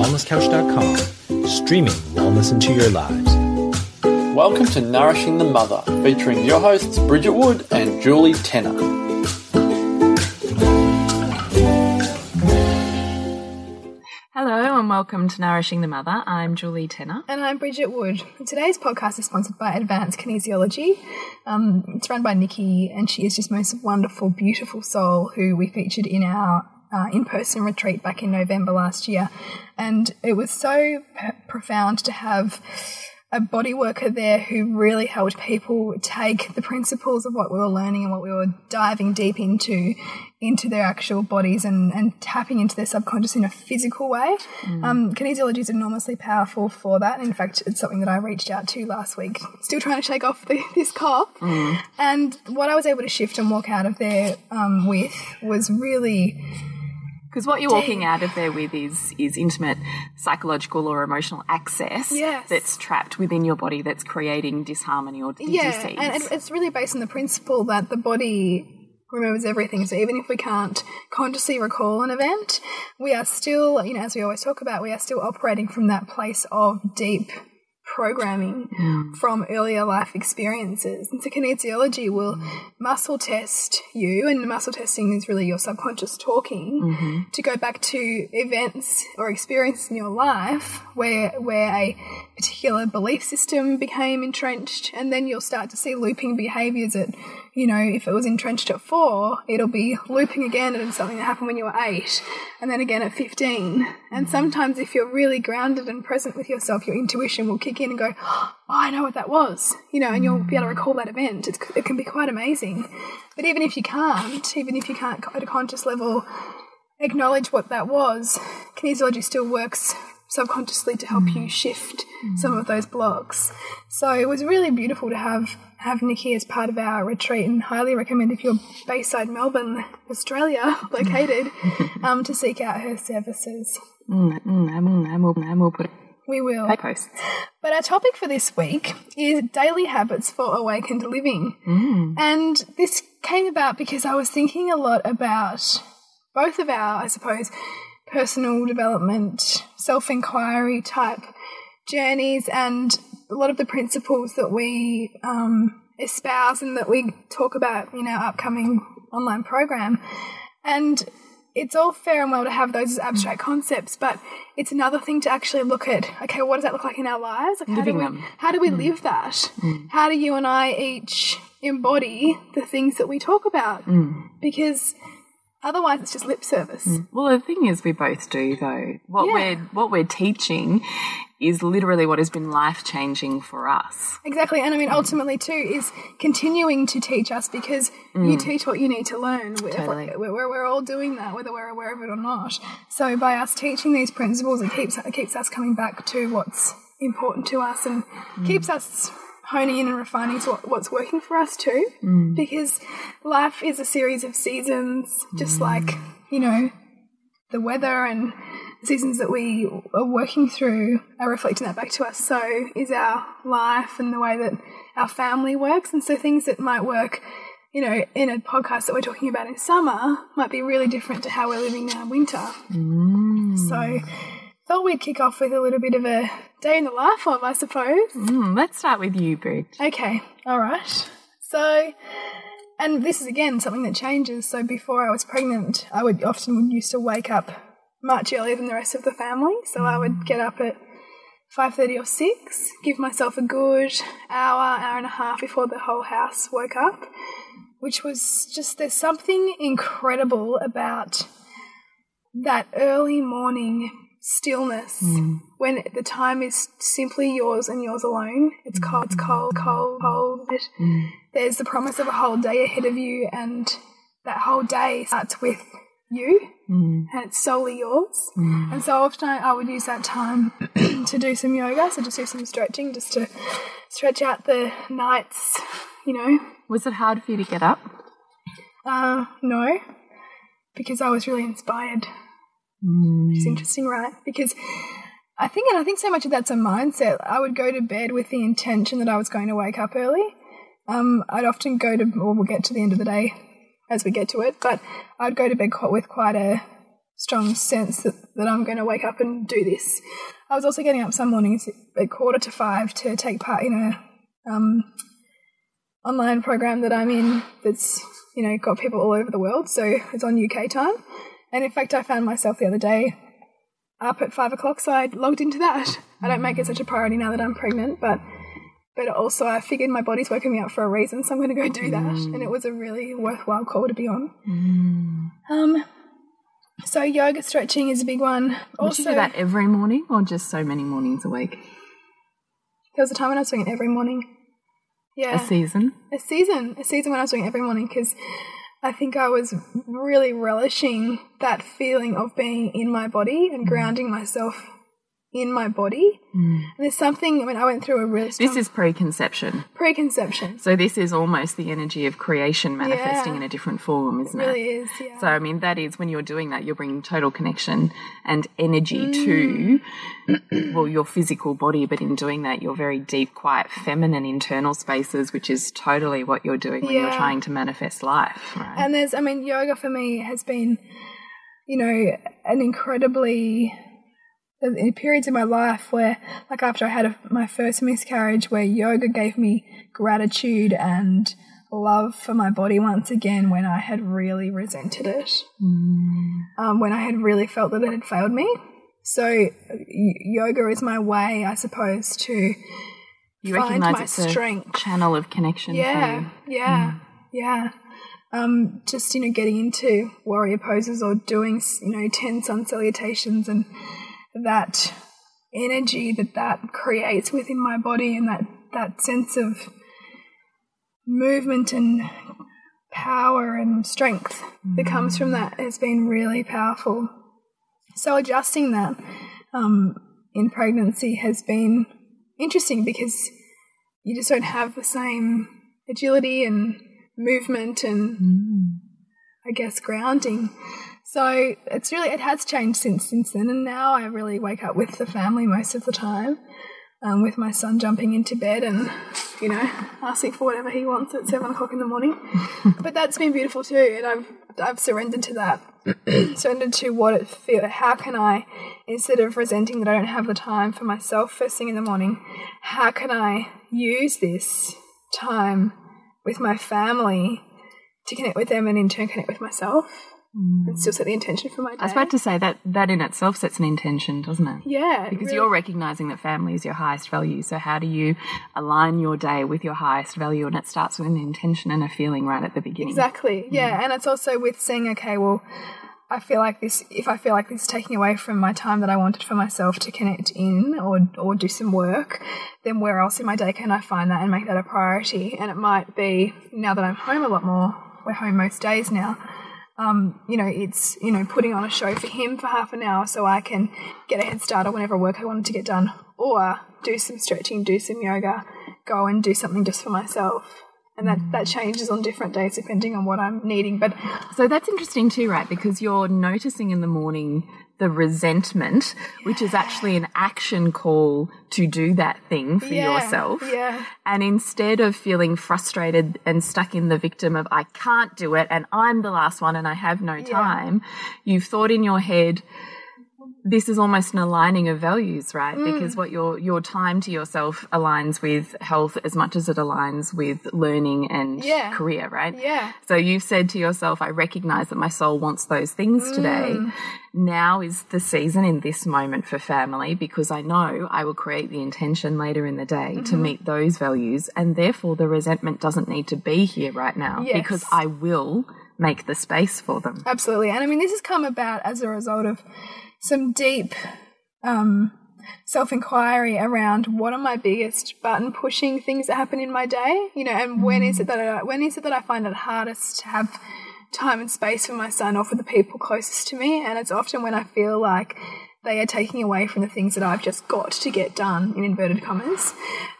wellnesscouch.com, streaming wellness into your lives. Welcome to Nourishing the Mother, featuring your hosts Bridget Wood and Julie Tenner. Hello and welcome to Nourishing the Mother. I'm Julie Tenner. And I'm Bridget Wood. Today's podcast is sponsored by Advanced Kinesiology. Um, it's run by Nikki, and she is just most wonderful, beautiful soul who we featured in our uh, in person retreat back in November last year. And it was so profound to have a body worker there who really helped people take the principles of what we were learning and what we were diving deep into into their actual bodies and, and tapping into their subconscious in a physical way. Mm. Um, kinesiology is enormously powerful for that. In fact, it's something that I reached out to last week, still trying to shake off the, this cough. Mm. And what I was able to shift and walk out of there um, with was really because what you're walking out of there with is is intimate psychological or emotional access yes. that's trapped within your body that's creating disharmony or disease. Yeah, and it's really based on the principle that the body remembers everything. So even if we can't consciously recall an event, we are still, you know, as we always talk about, we are still operating from that place of deep programming mm. from earlier life experiences. And so kinesiology will mm. muscle test you, and muscle testing is really your subconscious talking mm-hmm. to go back to events or experiences in your life where where a particular belief system became entrenched, and then you'll start to see looping behaviors that you know, if it was entrenched at four, it'll be looping again at something that happened when you were eight, and then again at 15. And mm. sometimes, if you're really grounded and present with yourself, your intuition will kick in and go, Oh, I know what that was, you know, and you'll be able to recall that event. It's, it can be quite amazing. But even if you can't, even if you can't at a conscious level acknowledge what that was, kinesiology still works subconsciously to help you mm. shift some of those blocks. So it was really beautiful to have have Nikki as part of our retreat and highly recommend if you're Bayside, Melbourne, Australia, located, um, to seek out her services. Mm, mm, we will. Posts. But our topic for this week is daily habits for awakened living. Mm. And this came about because I was thinking a lot about both of our, I suppose, personal development, self inquiry type journeys and a lot of the principles that we um, espouse and that we talk about in our upcoming online program. And it's all fair and well to have those abstract concepts, but it's another thing to actually look at okay, what does that look like in our lives? Like how do we. How do we mm. live that? Mm. How do you and I each embody the things that we talk about? Mm. Because Otherwise, it's just lip service. Mm. Well, the thing is, we both do though. What Yeah. we're what we're teaching is literally what has been life changing for us. Exactly, and I mean, ultimately, too, is continuing to teach us because you teach what you need to learn. We're, Totally. we're, we're all doing that, whether we're aware of it or not. So, by us teaching these principles, it keeps it keeps us coming back to what's important to us and keeps us honing in and refining to what, what's working for us too. Mm. Because life is a series of seasons, just mm. like you know, the weather and seasons that we are working through are reflecting that back to us. So is our life and the way that our family works. And so things that might work, you know, in a podcast that we're talking about in summer might be really different to how we're living now in winter. Mm. So thought we'd kick off with a little bit of a day in the life of, I suppose. Mm, let's start with you, Bridge. Okay, all right. So, and this is again something that changes. So before I was pregnant, I would often would used to wake up much earlier than the rest of the family. So I would get up at five thirty or six, give myself a good hour, hour and a half before the whole house woke up, which was just there's something incredible about that early morning stillness mm. when the time is simply yours and yours alone. It's mm. cold, it's cold, cold, cold. But mm. There's the promise of a whole day ahead of you, and that whole day starts with you, and it's solely yours. And so often I, I would use that time to do some yoga, so just do some stretching, just to stretch out the nights, you know. Was it hard for you to get up? Uh, no, because I was really inspired. It's interesting, right? Because I think, and I think so much of that's a mindset. I would go to bed with the intention that I was going to wake up early. Um, I'd often go to, or we'll get to the end of the day as we get to it, but I'd go to bed quite, with quite a strong sense that, that I'm going to wake up and do this. I was also getting up some mornings at quarter to five to take part in a um, online program that I'm in that's you know got people all over the world. So it's on UK time, and in fact, I found myself the other day up at five o'clock, so I logged into that. I don't make it such a priority now that I'm pregnant, but but also I figured my body's woken me up for a reason, so I'm going to go do that, and it was a really worthwhile call to be on. Um, so yoga stretching is a big one. Would Also, you do that every morning or just so many mornings a week? there was a time when I was doing it every morning. Yeah, A season? a season, a season when I was doing it every morning because I think I was really relishing that feeling of being in my body and grounding myself in my body. Mm. And there's something. I mean, I went through a really This is preconception. preconception. So this is almost the energy of creation manifesting Yeah. in a different form, isn't It really it? is. Yeah. So I mean that is when you're doing that, you're bringing total connection and energy mm. to well your physical body, but in doing that, your very deep, quiet, feminine internal spaces, which is totally what you're doing when you're trying to manifest life. Right? And there's, I mean, yoga for me has been, you know, an incredibly in periods in my life where, like after I had a, my first miscarriage, where yoga gave me gratitude and love for my body once again when I had really resented it, um, when I had really felt that it had failed me. So, y- yoga is my way, I suppose, to you find my it's a strength. channel of connection for Yeah, yeah, yeah. Um, just you know, getting into warrior poses or doing you know ten sun salutations and that energy that that creates within my body and that that sense of movement and power and strength that comes from that has been really powerful. So adjusting that um, in pregnancy has been interesting because you just don't have the same agility and movement and I guess grounding. So it's really it has changed since since then, and now I really wake up with the family most of the time, um, with my son jumping into bed and you know asking for whatever he wants at seven o'clock in the morning. but that's been beautiful too, and I've I've surrendered to that, surrendered to what it feel. How can I, instead of resenting that I don't have the time for myself first thing in the morning, how can I use this time with my family to connect with them and in turn connect with myself and still set the intention for my day. I was about to say that that in itself sets an intention, doesn't it? yeah, Because really- you're recognizing that family is your highest value. So, how do you align your day with your highest value? And it starts with an intention and a feeling right at the beginning. exactly yeah, and it's also with saying, okay, well, I feel like this. If I feel like this is taking away from my time that I wanted for myself to connect in or or do some work, then where else in my day can I find that and make that a priority? And it might be now that I'm home a lot more. We're home most days now. Um, you know, it's, you know, putting on a show for him for half an hour so I can get a head start on whatever work I wanted to get done, or do some stretching, do some yoga, go and do something just for myself. And that, that changes on different days depending on what I'm needing. But So that's interesting too, right? Because you're noticing in the morning the resentment, which is actually an action call to do that thing for Yeah, yourself. yeah. And instead of feeling frustrated and stuck in the victim of, I can't do it and I'm the last one and I have no time, you've thought in your head, this is almost an aligning of values, right? Mm. Because what your your time to yourself aligns with health as much as it aligns with learning and Yeah. career, right? Yeah. So you've said to yourself, I recognize that my soul wants those things today. Mm. Now is the season in this moment for family because I know I will create the intention later in the day to Mm-hmm. meet those values. And therefore, the resentment doesn't need to be here right now Yes. because I will make the space for them. Absolutely. And I mean, this has come about as a result of some deep um, self inquiry around what are my biggest button pushing things that happen in my day, you know, and when is it that I, when is it that I find it hardest to have time and space for my son or for the people closest to me, and it's often when I feel like they are taking away from the things that I've just got to get done in inverted commas,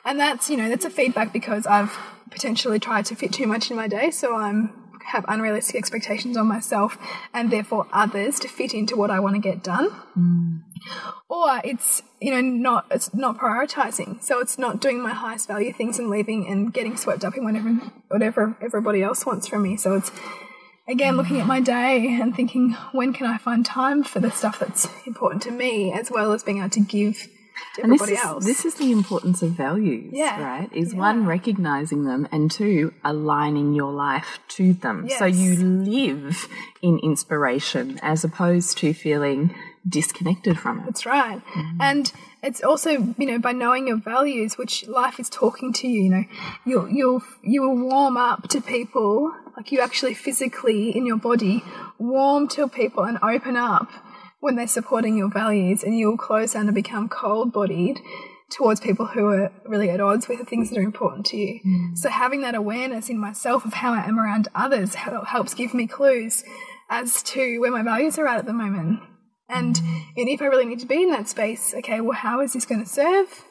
and that's you know that's a feedback because I've potentially tried to fit too much in my day, so I'm have unrealistic expectations on myself and therefore others to fit into what I want to get done. Hmm. Or it's you know not it's not prioritizing, so it's not doing my highest value things and leaving and getting swept up in whatever whatever everybody else wants from me. So it's again, looking at my day and thinking, when can I find time for the stuff that's important to me, as well as being able to give to And this is, else. this is the importance of values, Yeah. right? Is Yeah. one, recognizing them, and two, aligning your life to them. So you live in inspiration as opposed to feeling disconnected from it. That's right. Mm-hmm. And it's also, you know, by knowing your values, which life is talking to you, you know, you'll you'll you will warm up to people, like you actually physically in your body warm to people and open up when they're supporting your values and you'll close down and become cold bodied towards people who are really at odds with the things that are important to you. Mm. So having that awareness in myself of how I am around others helps give me clues as to where my values are at at the moment. And, and if I really need to be in that space, okay, well, how is this going to serve?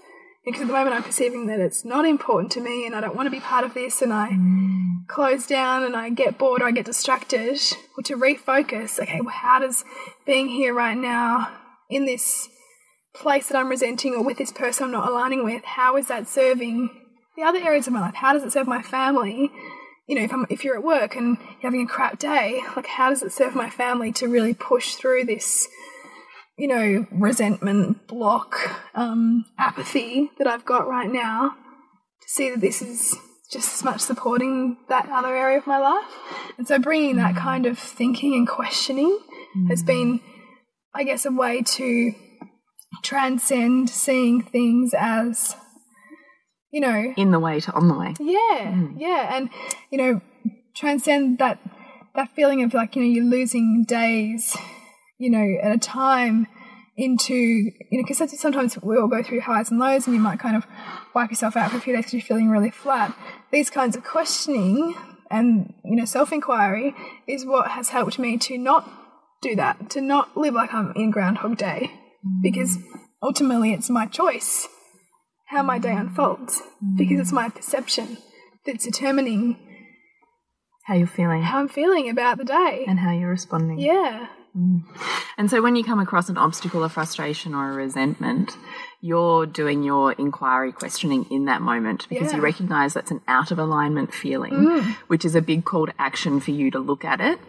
Because at the moment I'm perceiving that it's not important to me and I don't want to be part of this and I mm. Close down and I get bored or I get distracted. Or to refocus, okay, well, how does being here right now in this place that I'm resenting or with this person I'm not aligning with, how is that serving the other areas of my life? How does it serve my family? You know, if I'm if you're at work and you're having a crap day, like how does it serve my family to really push through this, you know, resentment, block, um, apathy that I've got right now? To see that this is just as much supporting that other area of my life. And so bringing that mm. kind of thinking and questioning has mm. been, I guess, a way to transcend seeing things as, you know, In the way to on the way. yeah, mm. yeah, and you know, transcend that that feeling of like you know you're losing days, you know, at a time into you know because sometimes we all go through highs and lows, and you might kind of wipe yourself out for a few days because you're feeling really flat. These kinds of questioning and you know self inquiry is what has helped me to not do that, to not live like I'm in Groundhog Day, mm. because ultimately it's my choice how my day unfolds mm. because it's my perception that's determining How you're feeling how I'm feeling about the day. and how you're responding. Yeah. And so when you come across an obstacle, a frustration, or a resentment, you're doing your inquiry questioning in that moment because you recognize that's an out of alignment feeling, mm. which is a big call to action for you to look at it.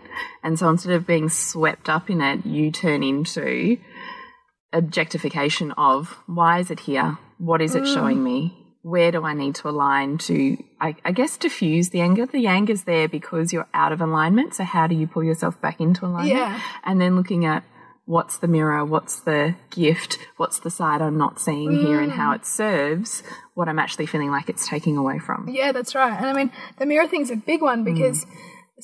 And so instead of being swept up in it, you turn into objectification of why is it here? What is it mm. showing me? Where do I need to align to, I, I guess, diffuse the anger? The anger's there because you're out of alignment. So, how do you pull yourself back into alignment? Yeah. And then looking at what's the mirror, what's the gift, what's the side I'm not seeing here, and how it serves what I'm actually feeling like it's taking away from. Yeah, that's right. And I mean, the mirror thing's a big one because mm.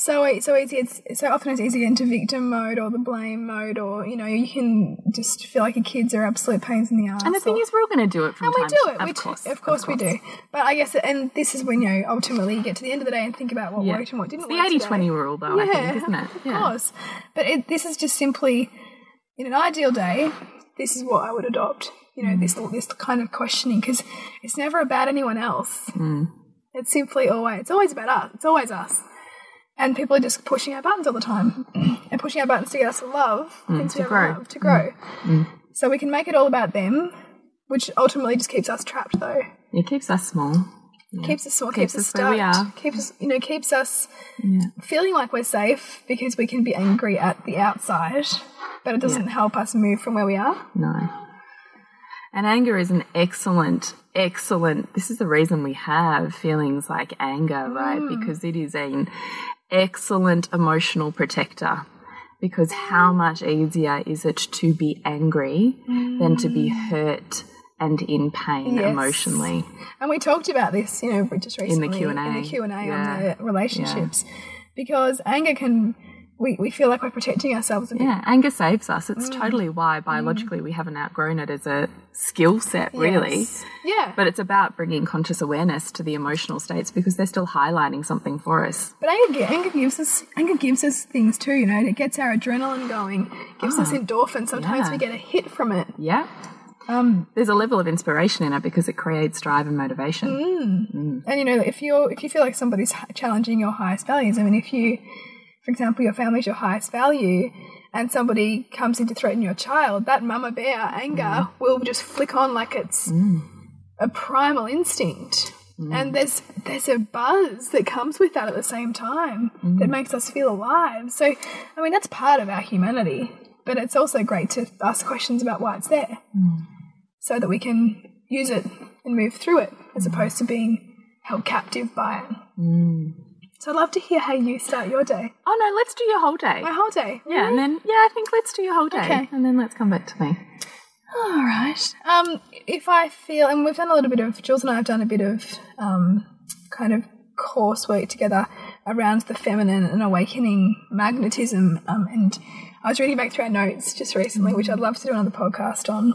So e- so easy. It's so often it's easy to get into victim mode or the blame mode, or you know, you can just feel like your kids are absolute pains in the ass. And the thing or- is, we're all going to do it from and we do to it. Of we do- course, of course, we do. But I guess, and this is when you know ultimately you get to the end of the day and think about what Yeah. worked and what didn't. It's the work 80 today. 20 rule, though, I think, isn't it? Of course. But it, this is just simply, in an ideal day, this is what I would adopt. You know, this Mm. this kind of questioning because it's never about anyone else. Mm. It's simply always it's always about us. It's always us. And people are just pushing our buttons all the time mm. and pushing our buttons to get us to love mm, things Mm, to we grow. love, to grow. Mm. So we can make it all about them, which ultimately just keeps us trapped though. It keeps us small. Keeps us small, Keeps keeps, us us where we stuck, are. keeps us, you know, keeps us feeling like we're safe because we can be angry at the outside, but it doesn't help us move from where we are. No. And anger is an excellent, excellent. This is the reason we have feelings like anger, right? Because it is an excellent emotional protector. Because how much easier is it to be angry than to be mm. hurt and in pain Yes. emotionally? And we talked about this, you know, just recently in the Q&A. in the Q and A Yeah. on the relationships, because anger can we, we feel like we're protecting ourselves a bit. Yeah, anger saves us. Mm. It's totally why biologically we haven't outgrown it as a skill set, really. Yes. Yeah. But it's about bringing conscious awareness to the emotional states because they're still highlighting something for us. But anger, anger gives us anger gives us things too. You know, it gets our adrenaline going, gives us endorphins. Sometimes Ah. yeah. we get a hit from it. Yeah. Um, There's a level of inspiration in it because it creates drive and motivation. and you know, if you're if you feel like somebody's challenging your highest values, I mean, if you, for example, your family's your highest value, and somebody comes in to threaten your child, that mama bear anger mm. will just flick on like it's mm. a primal instinct. Mm. And there's there's a buzz that comes with that at the same time that makes us feel alive. So, I mean, that's part of our humanity, but it's also great to ask questions about why it's there, so that we can use it and move through it, as opposed to being held captive by it. So, I'd love to hear how you start your day. Oh no, let's do your whole day. My whole day. Yeah, and then yeah, I think let's do your whole day, Okay. and then let's come back to me. All right. Um, if I feel, and we've done a little bit of, Jules and I have done a bit of um, kind of coursework together around the feminine and awakening magnetism. Um, and I was reading back through our notes just recently, which I'd love to do another podcast on.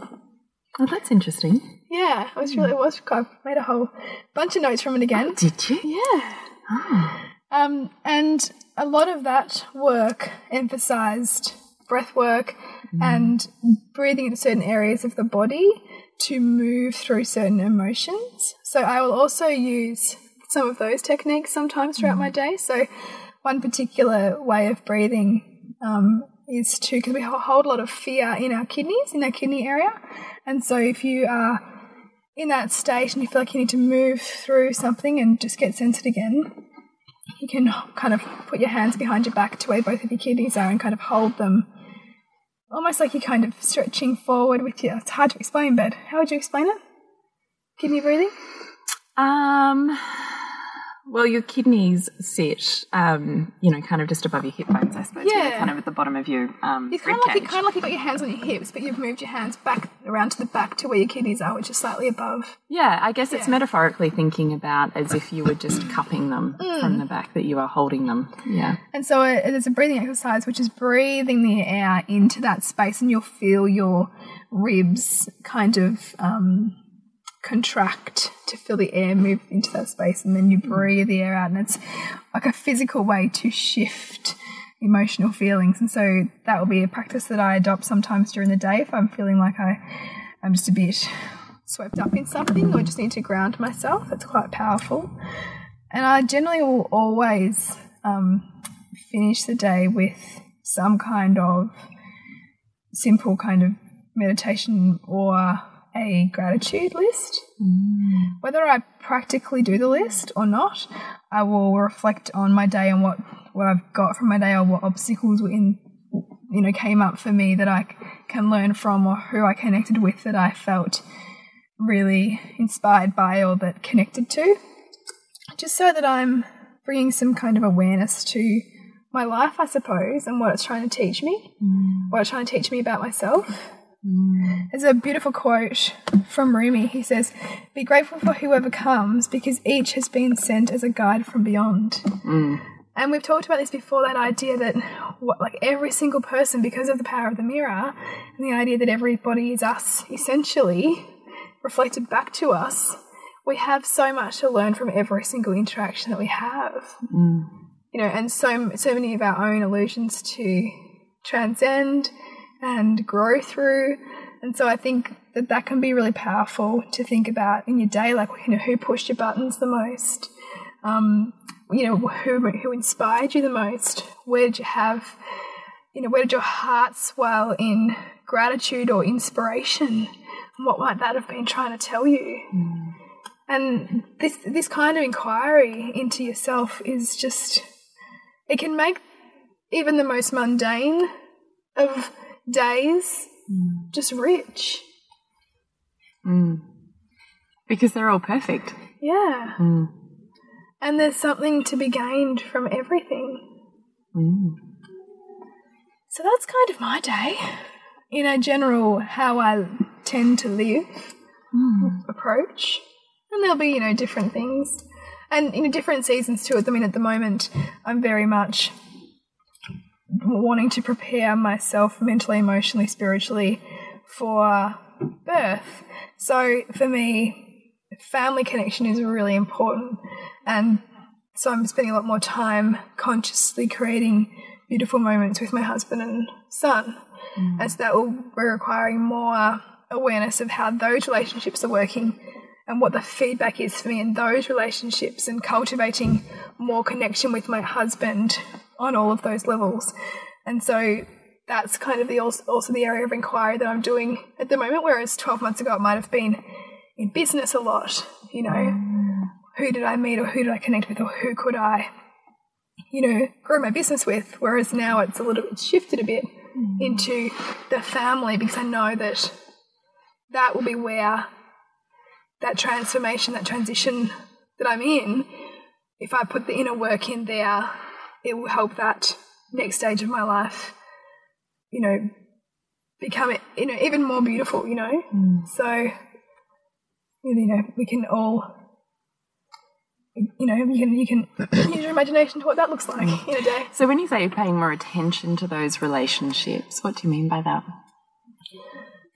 Oh, that's interesting. Yeah, I was really, it was, I've made a whole bunch of notes from it again. Did you? Yeah. Um, and a lot of that work emphasized breath work and breathing into certain areas of the body to move through certain emotions. So I will also use some of those techniques sometimes throughout my day. So one particular way of breathing um, is to because we hold a lot of fear in our kidneys, in our kidney area, and so if you are in that state and you feel like you need to move through something and just get centered again, you can kind of put your hands behind your back to where both of your kidneys are and kind of hold them almost like you're kind of stretching forward with your. It's hard to explain, but how would you explain it? Kidney breathing? Um, well, your kidneys sit, um, you know, kind of just above your hip bones, I suppose. Yeah. kind of at the bottom of your um, It's kind of like you cage. kind of like you've got your hands on your hips, but you've moved your hands back around to the back to where your kidneys are, which is slightly above. Yeah, I guess it's metaphorically thinking about as if you were just cupping them Mm. from the back, that you are holding them. Yeah. And so it, there's a breathing exercise, which is breathing the air into that space, and you'll feel your ribs kind of um, contract to feel the air move into that space, and then you breathe the air out, and it's like a physical way to shift emotional feelings. And so that will be a practice that I adopt sometimes during the day if I'm feeling like I, I'm just a bit swept up in something or just need to ground myself. It's quite powerful. And I generally will always um, finish the day with some kind of simple kind of meditation or a gratitude list. Mm. Whether I practically do the list or not, I will reflect on my day and what, what I've got from my day or what obstacles were in, you know, came up for me that I can learn from or who I connected with that I felt really inspired by or that connected to just so that I'm bringing some kind of awareness to my life, I suppose, and what it's trying to teach me, mm. what it's trying to teach me about myself. Mm. There's a beautiful quote from Rumi. He says, Be grateful for whoever comes because each has been sent as a guide from beyond. Mm. And we've talked about this before that idea that, what, like, every single person, because of the power of the mirror, and the idea that everybody is us essentially reflected back to us, we have so much to learn from every single interaction that we have. Mm. You know, and so so many of our own illusions to transcend and grow through. And so I think that that can be really powerful to think about in your day, like you know, who pushed your buttons the most, um, you know, who who inspired you the most, where did you have, you know, where did your heart swell in gratitude or inspiration? What might that have been trying to tell you? And this this kind of inquiry into yourself is just it can make even the most mundane of days mm. just rich. Mm. Because they're all perfect. Yeah. Mm. And there's something to be gained from everything. So that's kind of my day. In a general, how I tend to live approach. And there'll be, you know, different things. And, you know, different seasons too. I mean, at the moment, I'm very much wanting to prepare myself mentally, emotionally, spiritually for birth. So for me, family connection is really important. And so I'm spending a lot more time consciously creating beautiful moments with my husband and son. Mm. And so that will be requiring more awareness of how those relationships are working and what the feedback is for me in those relationships and cultivating more connection with my husband on all of those levels. And so that's kind of the also, also the area of inquiry that I'm doing at the moment, whereas 12 months ago it might have been in business a lot, you know. who did I meet or who did I connect with or who could I, you know, grow my business with. Whereas now it's a little bit shifted a bit mm. into the family because I know that that will be where that transformation, that transition that I'm in, if I put the inner work in there, it will help that next stage of my life, you know, become you know even more beautiful. You know, mm. so you know we can all. You know, you can you can use your imagination to what that looks like in a day. So when you say you're paying more attention to those relationships, what do you mean by that?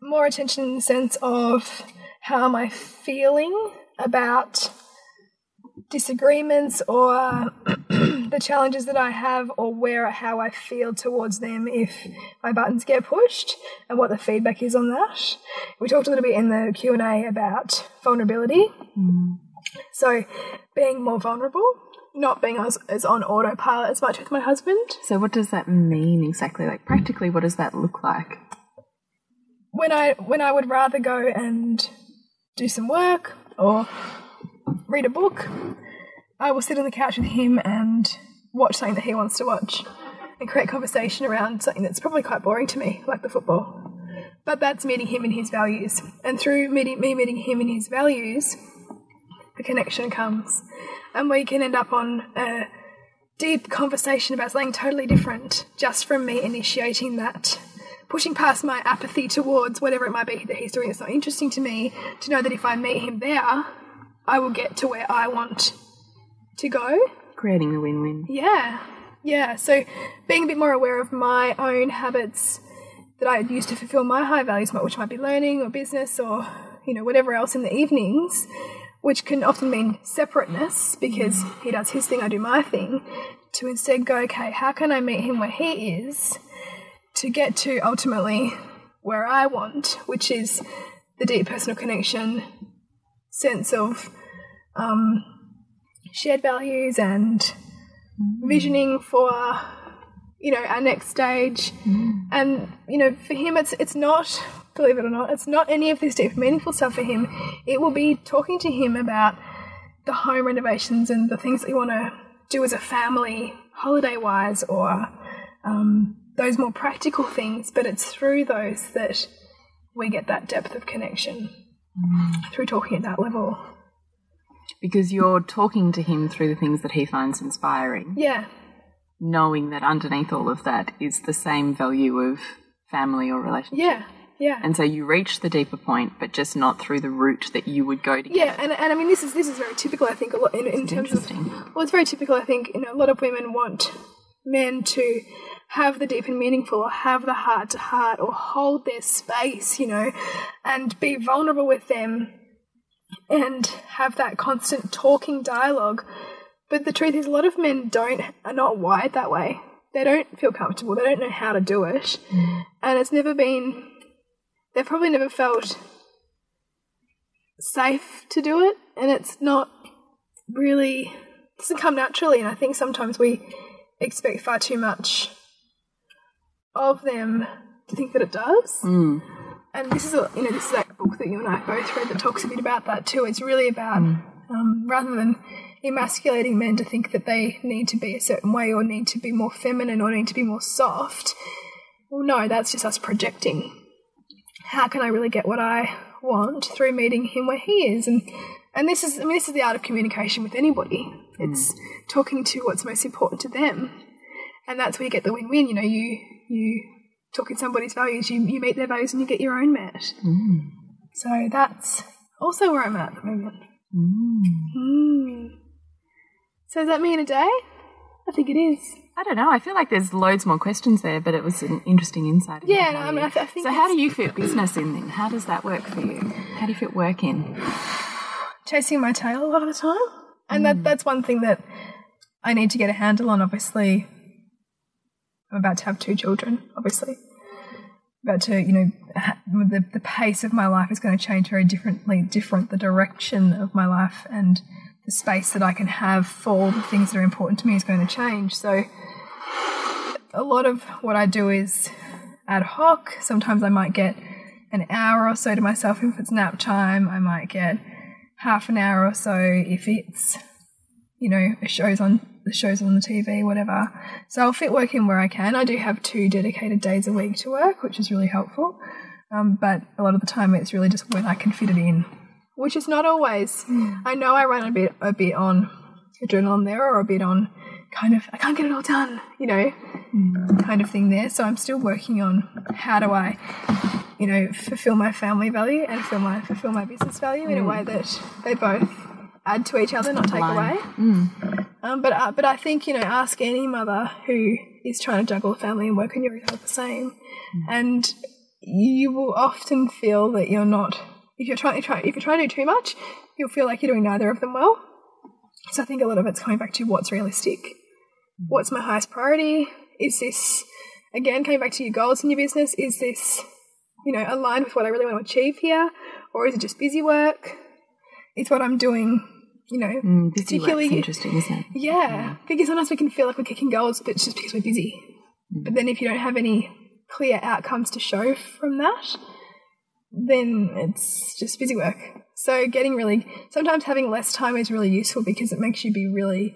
More attention in the sense of how am I feeling about disagreements or the challenges that I have or where how I feel towards them if my buttons get pushed and what the feedback is on that. We talked a little bit in the Q&A about vulnerability. So being more vulnerable, not being as, as on autopilot as much with my husband. So what does that mean exactly? Like practically, what does that look like? When I when I would rather go and do some work or read a book, I will sit on the couch with him and watch something that he wants to watch and create conversation around something that's probably quite boring to me, like the football. But that's meeting him in his values. And through meeting, me meeting him in his values, the connection comes. And we can end up on a deep conversation about something totally different just from me initiating that pushing past my apathy towards whatever it might be that he's doing that's not interesting to me, to know that if I meet him there, I will get to where I want to go. Creating a win-win. Yeah, yeah. So being a bit more aware of my own habits that I use to fulfill my high values, which might be learning or business or you know whatever else in the evenings, which can often mean separateness because he does his thing, I do my thing. To instead go, okay, how can I meet him where he is? to get to ultimately where I want, which is the deep personal connection, sense of um, shared values and visioning for you know our next stage. And you know, for him, it's it's not believe it or not, it's not any of this deep meaningful stuff for him. It will be talking to him about the home renovations and the things that we want to do as a family, holiday wise, or um, those more practical things, but it's through those that we get that depth of connection through talking at that level. Because you're talking to him through the things that he finds inspiring, Yeah, knowing that underneath all of that is the same value of family or relationship. yeah, yeah. And so you reach the deeper point, but just not through the route that you would go to get yeah, and, and I mean this is this is very typical. I think a lot in, in terms of well, it's very typical. I think you know a lot of women want men to have the deep and meaningful, or have the heart to heart, or hold their space, you know, and be vulnerable with them, and have that constant talking dialogue. But the truth is, a lot of men don't are not wired that way. They don't feel comfortable. They don't know how to do it, and it's never been. They've probably never felt safe to do it, and it's not really doesn't come naturally. And I think sometimes we expect far too much of them to think that it does. Mm. And this is a you know this is that book that you and I both read that talks a bit about that too. It's really about mm. um, rather than emasculating men to think that they need to be a certain way or need to be more feminine or need to be more soft. Well, no, that's just us projecting. How can I really get what I want through meeting him where he is? And and this is I mean this is the art of communication with anybody. Mm. It's talking to what's most important to them, and that's where you get the win-win. You know, you you talk in somebody's values, you you meet their values, and you get your own met. Mm. So that's also where I'm at at the moment. Mm. So does that mean a day? I think it is. I don't know. I feel like there's loads more questions there, but it was an interesting insight. Yeah, no, I mean, I, th- I think so, how do you fit business in then? How does that work for you? How do you fit work in? chasing my tail a lot of the time, and that that's one thing that I need to get a handle on. Obviously, I'm about to have two children. Obviously, about to you know the the pace of my life is going to change very differently. Different the direction of my life and the space that I can have for the things that are important to me is going to change. So, a lot of what I do is ad hoc. Sometimes I might get an hour or so to myself if it's nap time. I might get half an hour or so if it's you know show's on the shows on the TV, whatever. So I'll fit work in where I can. I do have two dedicated days a week to work, which is really helpful. Um, but a lot of the time, it's really just when I can fit it in, which is not always. I know I run a bit a bit on adrenaline there, or a bit on kind of I can't get it all done, you know, kind of thing there. So I'm still working on how do I, you know, fulfill my family value and fulfill my fulfill my business value in a way that they both add to each other, not take away. Um, but uh, but I think you know, ask any mother who is trying to juggle family and work, and you're the same, and you will often feel that you're not. If you're trying, try, if you're trying to do too much, you'll feel like you're doing neither of them well. So I think a lot of it's coming back to what's realistic. What's my highest priority? Is this again coming back to your goals in your business? Is this you know aligned with what I really want to achieve here, or is it just busy work? It's what I'm doing. You know, Mm, busy particularly interesting, isn't it? yeah, because sometimes we can feel like we're kicking goals, but it's just because we're busy. Mm. But then if you don't have any clear outcomes to show from that, then it's just busy work. So getting really sometimes having less time is really useful because it makes you be really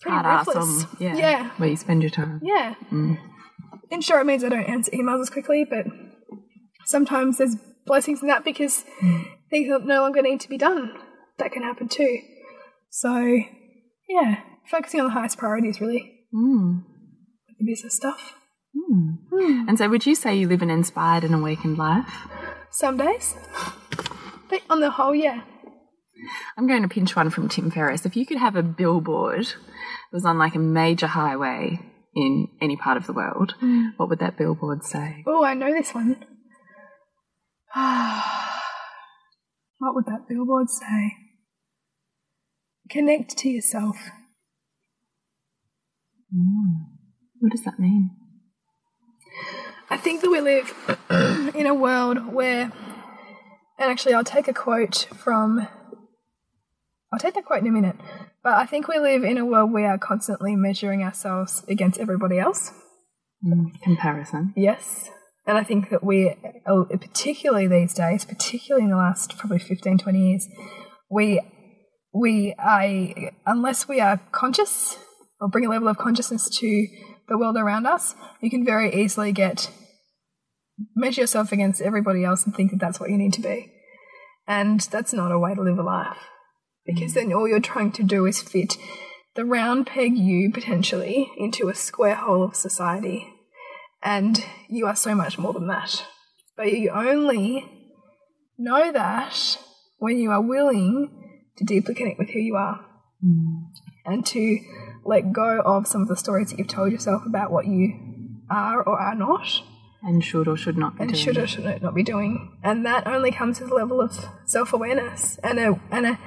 pretty Hard ruthless. on yeah, yeah, where you spend your time. yeah. Mm. And sure, it means I don't answer emails as quickly, but sometimes there's blessings in that because mm. things no longer need to be done. That can happen too. So, yeah, focusing on the highest priorities really. Mm. The business stuff. Hmm. Hmm. And so, would you say you live an inspired and awakened life? Some days. But on the whole, yeah. I'm going to pinch one from Tim Ferriss. If you could have a billboard that was on like a major highway in any part of the world, hmm. what would that billboard say? Oh, I know this one. what would that billboard say? Connect to yourself. What does that mean? I think that we live in a world where, and actually, I'll take a quote from, I'll take that quote in a minute, but I think we live in a world where we are constantly measuring ourselves against everybody else. Mm, comparison. Yes. And I think that we, uh, particularly these days, particularly in the last probably 15, 20 years, we, we are, unless we are conscious or bring a level of consciousness to the world around us, you can very easily get, measure yourself against everybody else and think that that's what you need to be. And that's not a way to live a life. Because then all you're trying to do is fit the round peg you potentially into a square hole of society and you are so much more than that. But you only know that when you are willing to deeply connect with who you are hmm. and to let go of some of the stories that you've told yourself about what you are or are not And should or should not be and doing. should or should not be doing. And that only comes with a level of self awareness and a and a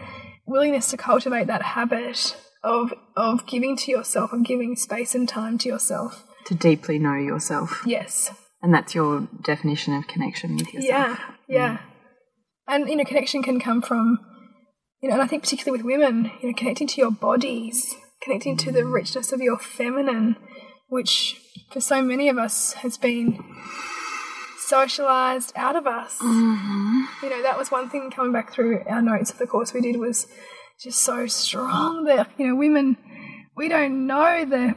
willingness to cultivate that habit of of giving to yourself and giving space and time to yourself. to deeply know yourself. Yes. And that's your definition of connection with yourself. Yeah, yeah. Hmm. And you know, connection can come from you know, and I think particularly with women, you know, connecting to your bodies, connecting to the richness of your feminine, which for so many of us has been socialized out of us. Mm-hmm. You know, that was one thing coming back through our notes of the course we did was just so strong that, you know, women we don't know the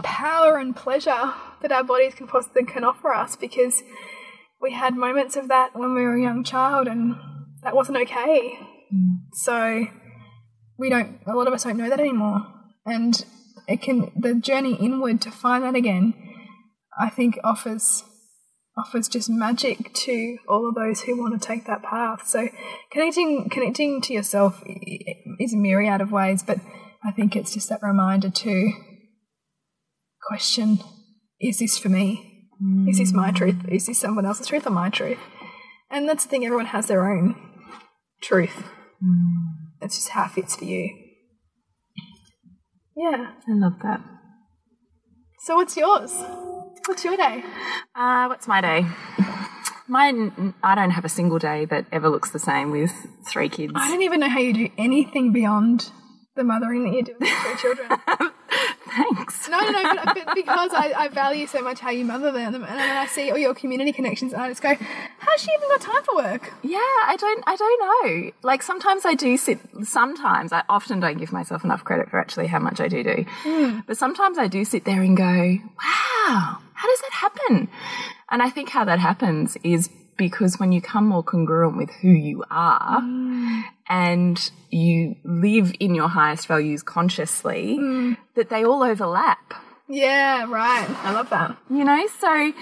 power and pleasure that our bodies can possibly can offer us because we had moments of that when we were a young child and that wasn't okay. So we don't a lot of us don't know that anymore. And it can the journey inward to find that again, I think offers offers just magic to all of those who want to take that path. So connecting connecting to yourself is a myriad of ways, but I think it's just that reminder to question is this for me? Is this my mm. truth? Is this someone else's truth or my truth? And that's the thing, everyone has their own truth. It's just how it fits for you. Yeah. I love that. So what's yours? What's your day? Uh, what's my day? Mine, I don't have a single day that ever looks the same with three kids. I don't even know how you do anything beyond the mothering that you do with three children. Thanks. No, no, no, but, but because I, I value so much how you mother them, and then I see all your community connections, and I just go, How's she even got time for work? Yeah, I don't I don't know. Like sometimes I do sit sometimes I often don't give myself enough credit for actually how much I do do. Hmm. But sometimes I do sit there and go, "Wow, how does that happen?" And I think how that happens is because when you come more congruent with who you are mm. and you live in your highest values consciously, mm. that they all overlap. Yeah, right. I love that. You know, so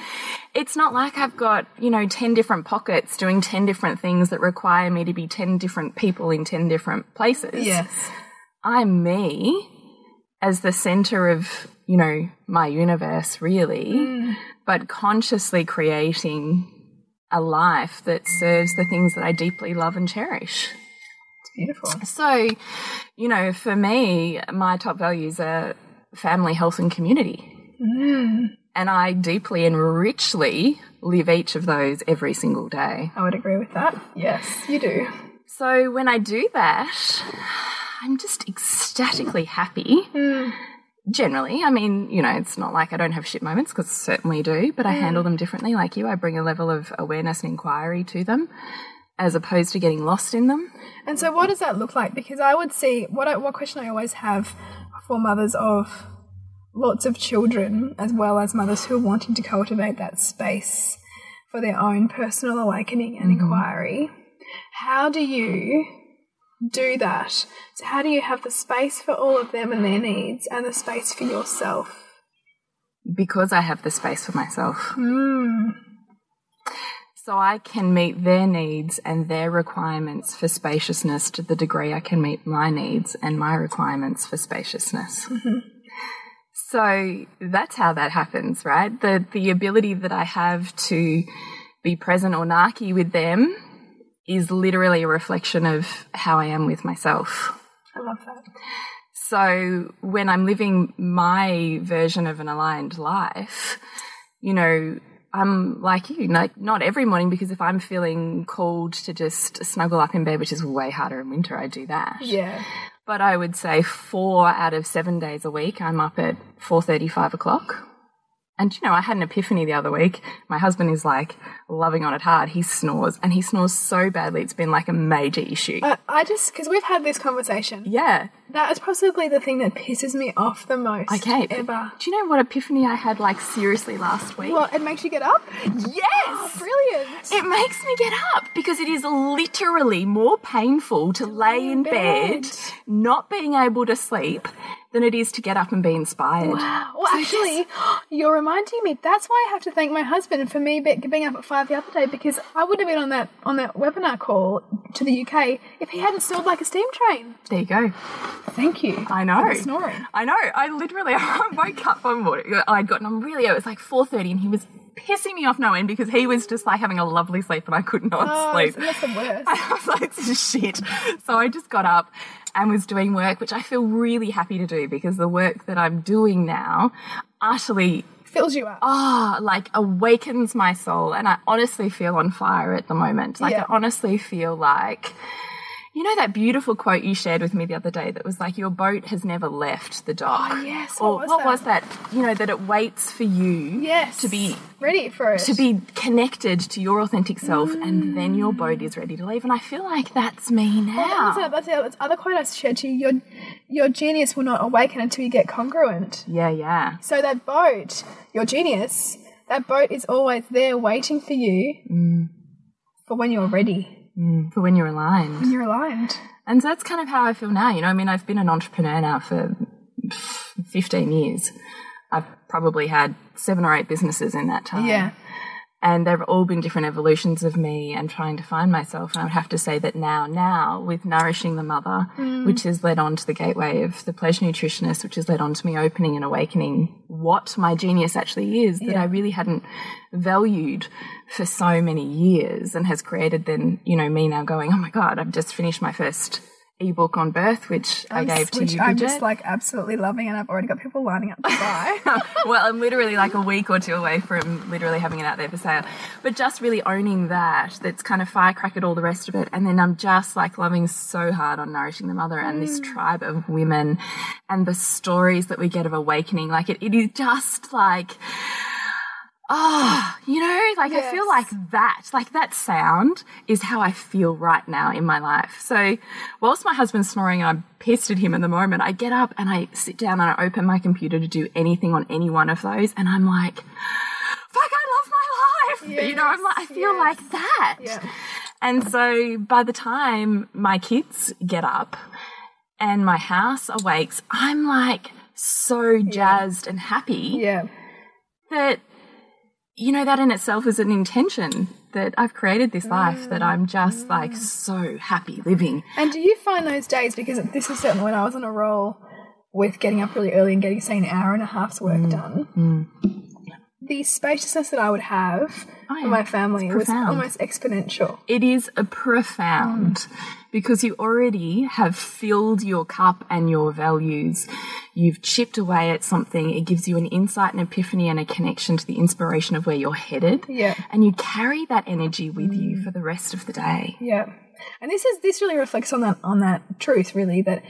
it's not like I've got, you know, 10 different pockets doing 10 different things that require me to be 10 different people in 10 different places. Yes. I'm me as the center of, you know, my universe, really, mm. but consciously creating a life that serves the things that I deeply love and cherish. It's beautiful. So, you know, for me, my top values are family, health, and community. Mm. And I deeply and richly live each of those every single day. I would agree with that. Yes, you do. So when I do that, I'm just ecstatically happy. Mm. Generally, I mean, you know, it's not like I don't have shit moments because certainly do, but I mm. handle them differently like you. I bring a level of awareness and inquiry to them as opposed to getting lost in them. And so, what does that look like? Because I would see what I, what question I always have for mothers of lots of children, as well as mothers who are wanting to cultivate that space for their own personal awakening and mm-hmm. inquiry. How do you do that? So, how do you have the space for all of them and their needs, and the space for yourself? because I have the space for myself. Hmm. So I can meet their needs and their requirements for spaciousness to the degree I can meet my needs and my requirements for spaciousness. Mm-hmm. So that's how that happens, right? The the ability that I have to be present or narky with them is literally a reflection of how I am with myself. I love that. So when I'm living my version of an aligned life, you know, I'm like you, like not every morning because if I'm feeling called to just snuggle up in bed, which is way harder in winter, I do that. Yeah. But I would say four out of seven days a week, I'm up at four thirty, five o'clock. And you know, I had an epiphany the other week. My husband is like loving on it hard. He snores, and he snores so badly. It's been like a major issue. I, I just because we've had this conversation. yeah. That is possibly the thing that pisses me off the most. Okay. Ever. Do you know what epiphany I had like seriously last week? What? It makes you get up? Yes. Oh, brilliant. It makes me get up because it is literally more painful to lay oh, in bed, bed. not being able to sleep, than it is to get up and be inspired. Wow. Well, actually, you're reminding me. That's why I have to thank my husband for me being up at five the other day because I would have been on that on that webinar call to the UK if he hadn't snored like a steam train. There you go. Thank you. I know. Snoring. I know. I literally I woke up one morning. I'd gotten on really. It was like four thirty, and he was pissing me off no end because he was just like having a lovely sleep, and I could not Oh, sleep. that's the worst. I was like, this is shit. So I just got up and was doing work, which I feel really happy to do because the work that I'm doing now utterly, Fills you up. ah, like awakens my soul. And I honestly feel on fire at the moment. Like, Yeah. I honestly feel like, you know, that beautiful quote you shared with me the other day that was like, your boat has never left the dock. Oh, yes. Or What was what that? was that? You know, that it waits for you yes. to be ready for it. to be connected to your authentic self, and then your boat is ready to leave. And I feel like that's me Well, now. that's, that's the other- other quote I shared to you. Your, your genius will not awaken until you get congruent. yeah, yeah. So that boat, your genius, that boat is always there waiting for you Mm. for when you're ready. Mm, for when you're aligned. When you're aligned. And so that's kind of how I feel now. You know, I mean, I've been an entrepreneur now for 15 years. I've probably had seven or eight businesses in that time. Yeah. And they've all been different evolutions of me and trying to find myself. And I would have to say that now, now with nourishing the mother, mm. which has led on to the gateway of the pleasure nutritionist, which has led on to me opening and awakening what my genius actually is that I really hadn't valued for so many years and has created then, you know, me now going, oh my God, I've just finished my first ebook on birth, which i gave to Which you, I'm Bridget. just like absolutely loving, and I've already got people lining up to buy. well, I'm literally like a week or two away from literally having it out there for sale. But just really owning that, that's kind of firecrackered all the rest of it. And then I'm just like loving so hard on Nourishing the Mother and this mm. tribe of women and the stories that we get of awakening. Like it, it is just like, oh, you know, like I feel like that, like that sound is how I feel right now in my life. So, whilst my husband's snoring and I'm pissed at him in the moment, I get up and I sit down and I open my computer to do anything on any one of those, and I'm like, fuck, I love my life. you know, I'm like, I feel yes. like that. Yeah. And so by the time my kids get up and my house awakes, I'm like so jazzed and happy Yeah. that you know that in itself is an intention that I've created this life that I'm just like so happy living. And do you find those days, because this is certainly when I was on a roll with getting up really early and getting, say, an hour and a half's work Mm. done, the spaciousness that I would have Oh, yeah. for my family was almost exponential. It is a profound because you already have filled your cup and your values. You've chipped away at something. It gives you an insight, an epiphany, and a connection to the inspiration of where you're headed. Yeah. And you carry that energy with you mm. for the rest of the day. Yeah. And this is this really reflects on that on that truth really that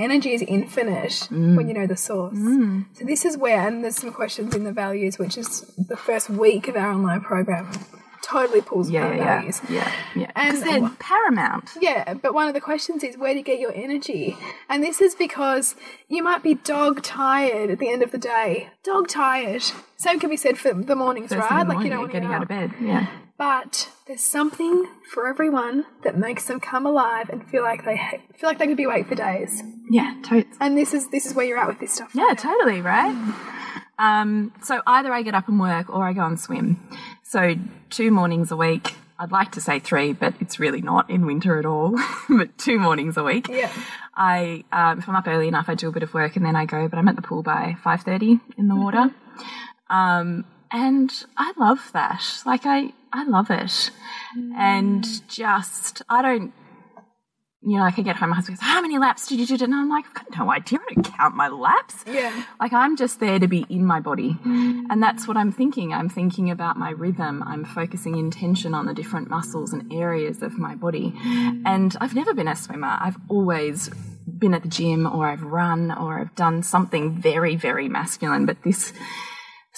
energy is infinite mm. when you know the source. Mm. So this is where and there's some questions in the values which is the first week of our online program totally pulls Yeah, yeah, yeah. values. Yeah, yeah. And- they're paramount. Yeah, but one of the questions is where do you get your energy? And this is because you might be dog tired at the end of the day. Dog tired. Same can be said for the mornings, First right? the like you morning, don't want to getting get out of bed. Yeah. But there's something for everyone that makes them come alive and feel like they feel like they could be awake for days. Yeah, totes. And this is this is where you're at with this stuff. Yeah, totally, right? Um, so either I get up and work or I go and swim. So two mornings a week. I'd like to say three, but it's really not in winter at all. but two mornings a week. Yeah. I um, if I'm up early enough, I do a bit of work and then I go. But I'm at the pool by five thirty in the water, um, and I love that. Like I, I love it, and mm. just I don't. You know, like I get home, my husband goes, "How many laps did you do?" And I'm like, "I've got no idea. I don't count my laps." Yeah. Like I'm just there to be in my body. Mm. And that's what I'm thinking. I'm thinking about my rhythm. I'm focusing intention on the different muscles and areas of my body. Mm. And I've never been a swimmer. I've always been at the gym or I've run or I've done something very, very masculine. But this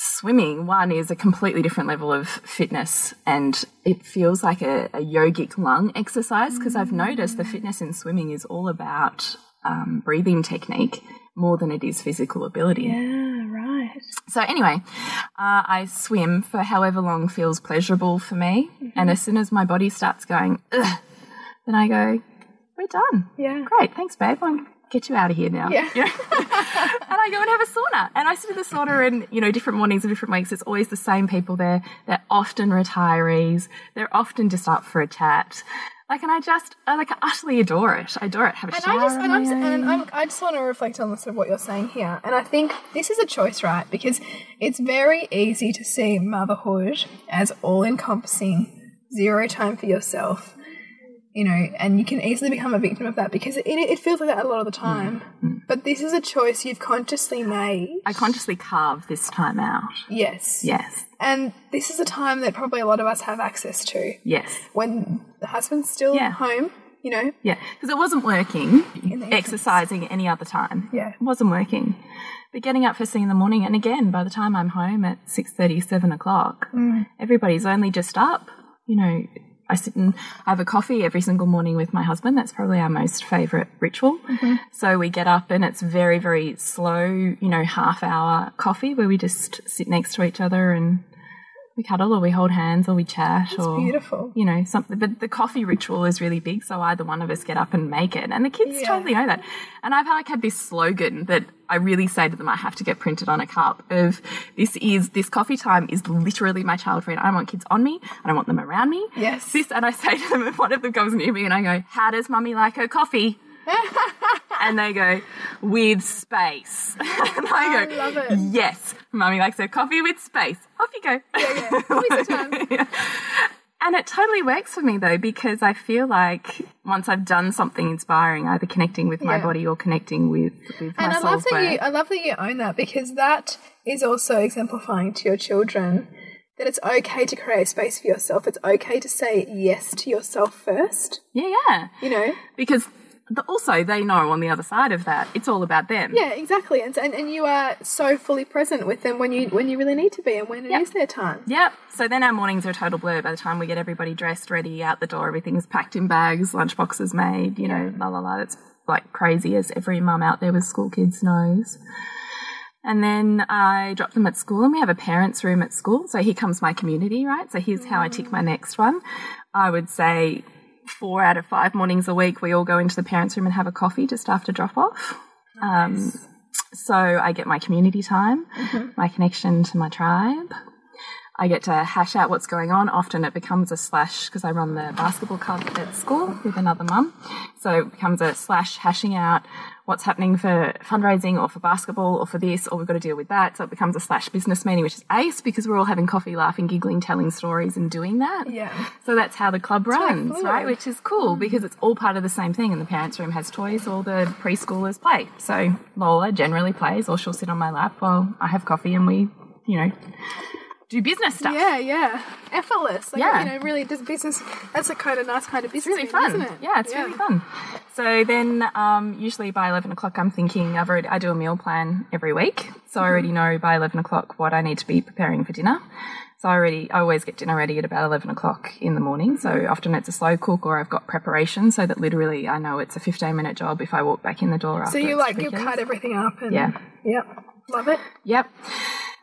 swimming, one, is a completely different level of fitness and it feels like a, a yogic lung exercise because I've noticed the fitness in swimming is all about um, breathing technique more than it is physical ability. Yeah, right. So anyway, uh, I swim for however long feels pleasurable for me, and as soon as my body starts going, Ugh, then I go, "We're done. Yeah. Great, thanks, babe. I'll get you out of here now." Yeah. You know? and I go and have a sauna, and I sit in the sauna, and you know, different mornings and different weeks. It's always the same people there. They're often retirees. They're often just up for a chat. Like, and I just, I like, utterly adore it. I adore it. Have a And shower. I just and, I'm, and. I'm, I just want to reflect on sort of what you're saying here. And I think this is a choice, right? Because it's very easy to see motherhood as all encompassing, zero time for yourself. You know, and you can easily become a victim of that because it, it feels like that a lot of the time. But this is a choice you've consciously made. I consciously carved this time out. Yes. Yes. And this is a time that probably a lot of us have access to. Yes. When the husband's still Yeah. home, you know, Yeah, because it wasn't working exercising any other time. Yeah. It wasn't working. But getting up first thing in the morning, and again, by the time I'm home at six thirty, seven o'clock, Mm. everybody's only just up. You know, I sit and I have a coffee every single morning with my husband. That's probably our most favourite ritual. Mm-hmm. So we get up and it's very, very slow, you know, half hour coffee where we just sit next to each other and we cuddle or we hold hands or we chat or beautiful. you know something but the coffee ritual is really big so either one of us get up and make it and the kids Yeah. totally know that and i've like had this slogan that i really say to them i have to get printed on a cup of this is this coffee time is literally my child free i don't want kids on me i don't want them around me Yes. this and i say to them if one of them comes near me and i go how does mummy like her coffee and they go with space and i go I love it. yes mummy likes her coffee with space off you go Yeah, yeah. Always time. And it totally works for me though, because I feel like once I've done something inspiring, either connecting with my body or connecting with, with my And I love that work. you I love that you own that because that is also exemplifying to your children that it's okay to create a space for yourself. It's okay to say yes to yourself first. yeah, yeah. You know? Because also they know on the other side of that, it's all about them. Yeah, exactly. And, and and you are so fully present with them when you when you really need to be and when it is Yep. their time. Yep. So then our mornings are a total blur. By the time we get everybody dressed, ready, out the door, everything's packed in bags, lunch boxes made, you know, la la la. It's like crazy, as every mum out there with school kids knows. And then I drop them at school, and we have a parents' room at school. So here comes my community, right? So here's how I tick my mm. next one. I would say four out of five mornings a week, we all go into the parents' room and have a coffee just after drop off. Um, so I get my community time, my connection to my tribe. I get to hash out what's going on. Often it becomes a slash because I run the basketball club at school with another mum. So it becomes a slash hashing out what's happening for fundraising or for basketball or for this or we've got to deal with that. So it becomes a slash business meeting, which is ace because we're all having coffee, laughing, giggling, telling stories and doing that. Yeah. So that's how the club runs, fluid. right? Which is cool mm. because it's all part of the same thing. And the parents' room has toys, all the preschoolers play. So Lola generally plays, or she'll sit on my lap while I have coffee and we, you know, do business stuff. Yeah, yeah. Effortless. Like, Yeah. You know, really does business that's a kind of nice kind of business. It's really fun. Isn't it? Yeah, it's really fun. So then, um, usually by eleven o'clock, I'm thinking I've already I do a meal plan every week, so I already know by eleven o'clock what I need to be preparing for dinner. So I already I always get dinner ready at about eleven o'clock in the morning. So often it's a slow cook or I've got preparation, so that literally I know it's a fifteen minute job if I walk back in the door. After So you like you cut everything up and Yeah. Yep. Love it. Yep.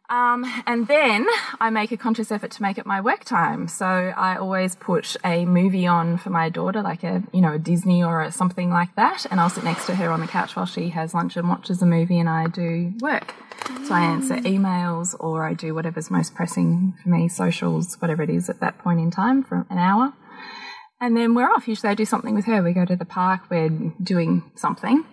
Um, and then I make a conscious effort to make it my work time. So I always put a movie on for my daughter, like a you know a Disney or a something like that, and I'll sit next to her on the couch while she has lunch and watches a movie, and I do work. So I answer emails or I do whatever's most pressing for me, socials, whatever it is at that point in time for an hour. And then we're off. Usually I do something with her. We go to the park, we're doing something.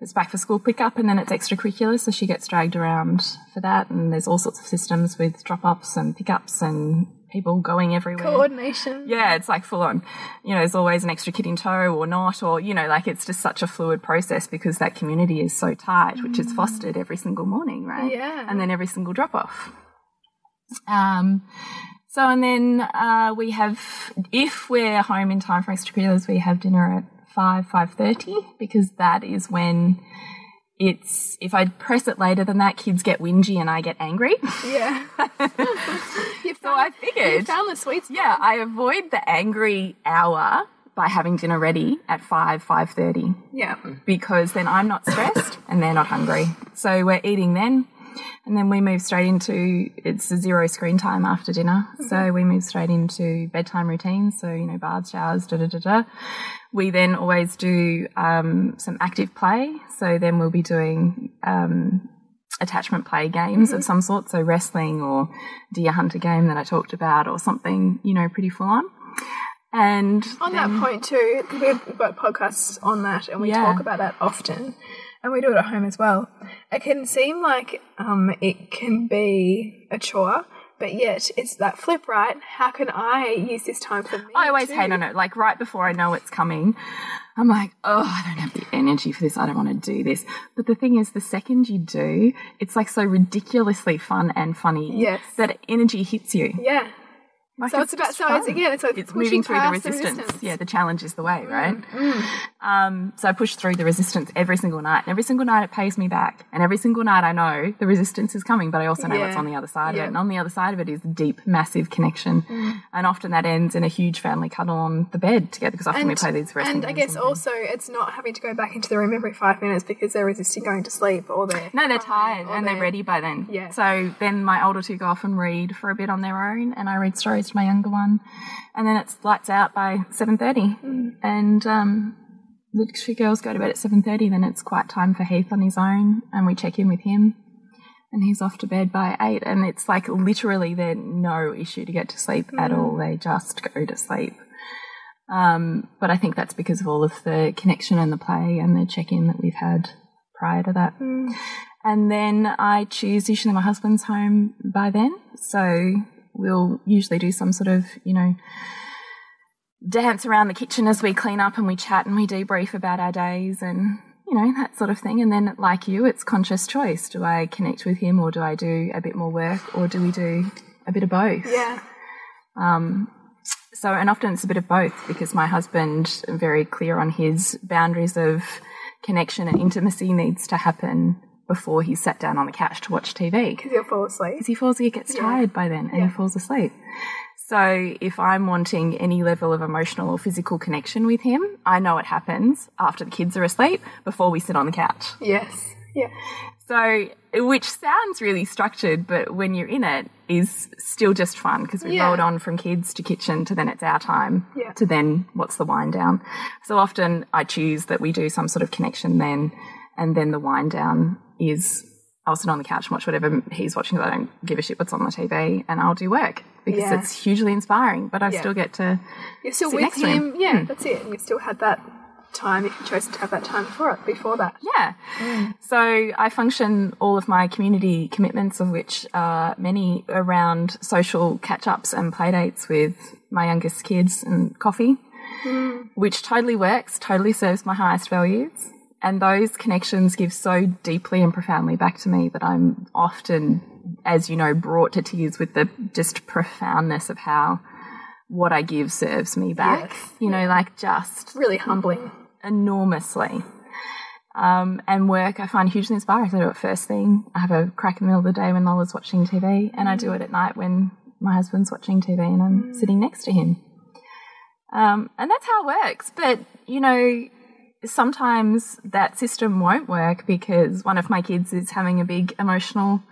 It's back for school pickup and then it's extracurricular, so she gets dragged around for that. And there's all sorts of systems with drop offs and pickups and people going everywhere. Coordination. Yeah, it's like full on. You know, there's always an extra kid in tow or not, or, you know, like it's just such a fluid process because that community is so tight, which is fostered every single morning, right? Yeah. And then every single drop off. Um, so, and then uh, we have, if we're home in time for extracurriculars, we have dinner at 5, 5.30 because that is when it's, if I press it later than that, kids get whingy and I get angry. Yeah. you so I figured You found the sweet spot. Yeah, I avoid the angry hour by having dinner ready at 5, 5.30 Yeah. because then I'm not stressed and they're not hungry. So we're eating then and then we move straight into, it's a zero screen time after dinner. So we move straight into bedtime routines. So, you know, baths, showers, da da da da. We then always do um, some active play. So then we'll be doing um, attachment play games of some sort. So wrestling or deer hunter game that I talked about or something, you know, pretty full on. And On that point too, we've got podcasts on that, and we Yeah. talk about that often, and we do it at home as well. It can seem like um, it can be a chore, but yet it's that flip, right? How can I use this time for me? I always too? hate on it. Like right before I know it's coming, I'm like, oh, I don't have the energy for this. I don't want to do this. But the thing is, the second you do, it's like so ridiculously fun and funny Yes. that energy hits you. Yeah. Like, So it's about just so it's again it's like it's moving through the resistance. resistance. Yeah, the challenge is the way, right? Um, so I push through the resistance every single night. And every single night it pays me back. And every single night I know the resistance is coming, but I also know Yeah. what's on the other side of it. And on the other side of it is deep, massive connection. And often that ends in a huge family cuddle on the bed together because often we play these wrestling and I guess on the bed. also it's not having to go back into the room every five minutes because they're resisting going to sleep or they're No, they're tired and they're ready by then. Yeah. So then my older two go off and read for a bit on their own, and I read stories to my younger one, and then it's lights out by seven thirty, and um, the two girls go to bed at seven thirty. Then it's quite time for Heath on his own, and we check in with him, and he's off to bed by eight, and it's like literally they're no issue to get to sleep at all. They just go to sleep. Um, but I think that's because of all of the connection and the play and the check in that we've had prior to that. And then I choose, usually my husband's home by then. So we'll usually do some sort of, you know, dance around the kitchen as we clean up and we chat and we debrief about our days and, you know, that sort of thing. And then, like you, it's conscious choice. Do I connect with him or do I do a bit more work or do we do a bit of both? Yeah. Um, so, and often it's a bit of both because my husband, very clear on his boundaries of connection and intimacy needs to happen before he's sat down on the couch to watch TV. Because he'll fall asleep. Because he falls, he gets tired by then and he falls asleep. So if I'm wanting any level of emotional or physical connection with him, I know it happens after the kids are asleep before we sit on the couch. Yes. Yeah. So, which sounds really structured, but when you're in it, is still just fun because we Yeah. rolled on from kids to kitchen to then it's our time Yeah. to then what's the wind down. So often I choose that we do some sort of connection then, and then the wind down is I'll sit on the couch and watch whatever he's watching. 'cause I don't give a shit what's on the TV, and I'll do work because Yeah. it's hugely inspiring. But I Yeah. still get to You're still Sit with next to him. him. Yeah, hmm. that's it. And you still had that time if you chose to have that time before it before that. Yeah. So I function all of my community commitments, of which are many around social catch ups and playdates with my youngest kids and coffee, hmm. which totally works, totally serves my highest values. And those connections give so deeply and profoundly back to me that I'm often, as you know, brought to tears with the just profoundness of how what I give serves me back. Yes. You know, like just Really humbling. enormously. Um, and work I find hugely inspiring. I do it first thing. I have a crack in the middle of the day when Lola's watching TV, and I do it at night when my husband's watching TV and I'm sitting next to him. Um, and that's how it works. But, you know, sometimes that system won't work because one of my kids is having a big emotional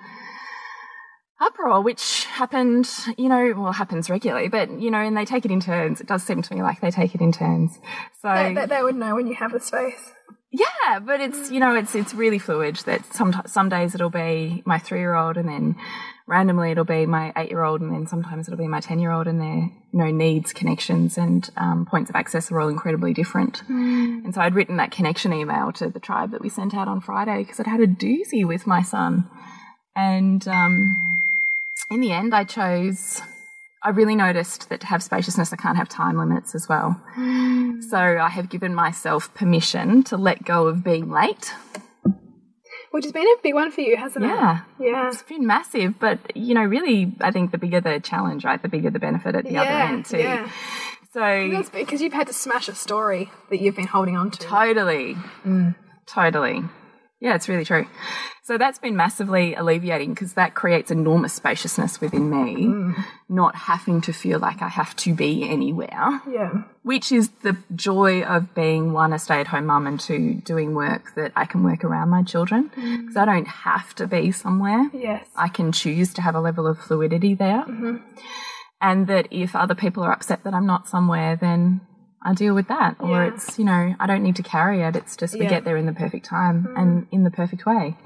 uproar, which happened, you know, well, happens regularly, but, you know, and they take it in turns. It does seem to me like they take it in turns. So, They, they, they would know when you have the space. yeah, but it's you know it's it's really fluid. That some some days it'll be my three year old, and then randomly it'll be my eight year old, and then sometimes it'll be my ten year old, and their you know needs, connections, and um, points of access are all incredibly different. And so I'd written that connection email to the tribe that we sent out on Friday because I'd had a doozy with my son, and um, in the end I chose. I really noticed that to have spaciousness, I can't have time limits as well. So I have given myself permission to let go of being late. Which has been a big one for you, hasn't Yeah. it? Yeah. Yeah. It's been massive, but you know, really, I think the bigger the challenge, right, the bigger the benefit at the other end too. yeah. So That's because you've had to smash a story that you've been holding on to. totally, mm. totally, yeah, it's really true. So that's been massively alleviating because that creates enormous spaciousness within me, mm. not having to feel like I have to be anywhere. Yeah. which is the joy of being one a stay at home mum and two doing work that I can work around my children mm. because I don't have to be somewhere. Yes. I can choose to have a level of fluidity there. Mm-hmm. And that if other people are upset that I'm not somewhere, then I deal with that. Or Yeah. it's, you know, I don't need to carry it. It's just we Yeah. get there in the perfect time and mm. in the perfect way.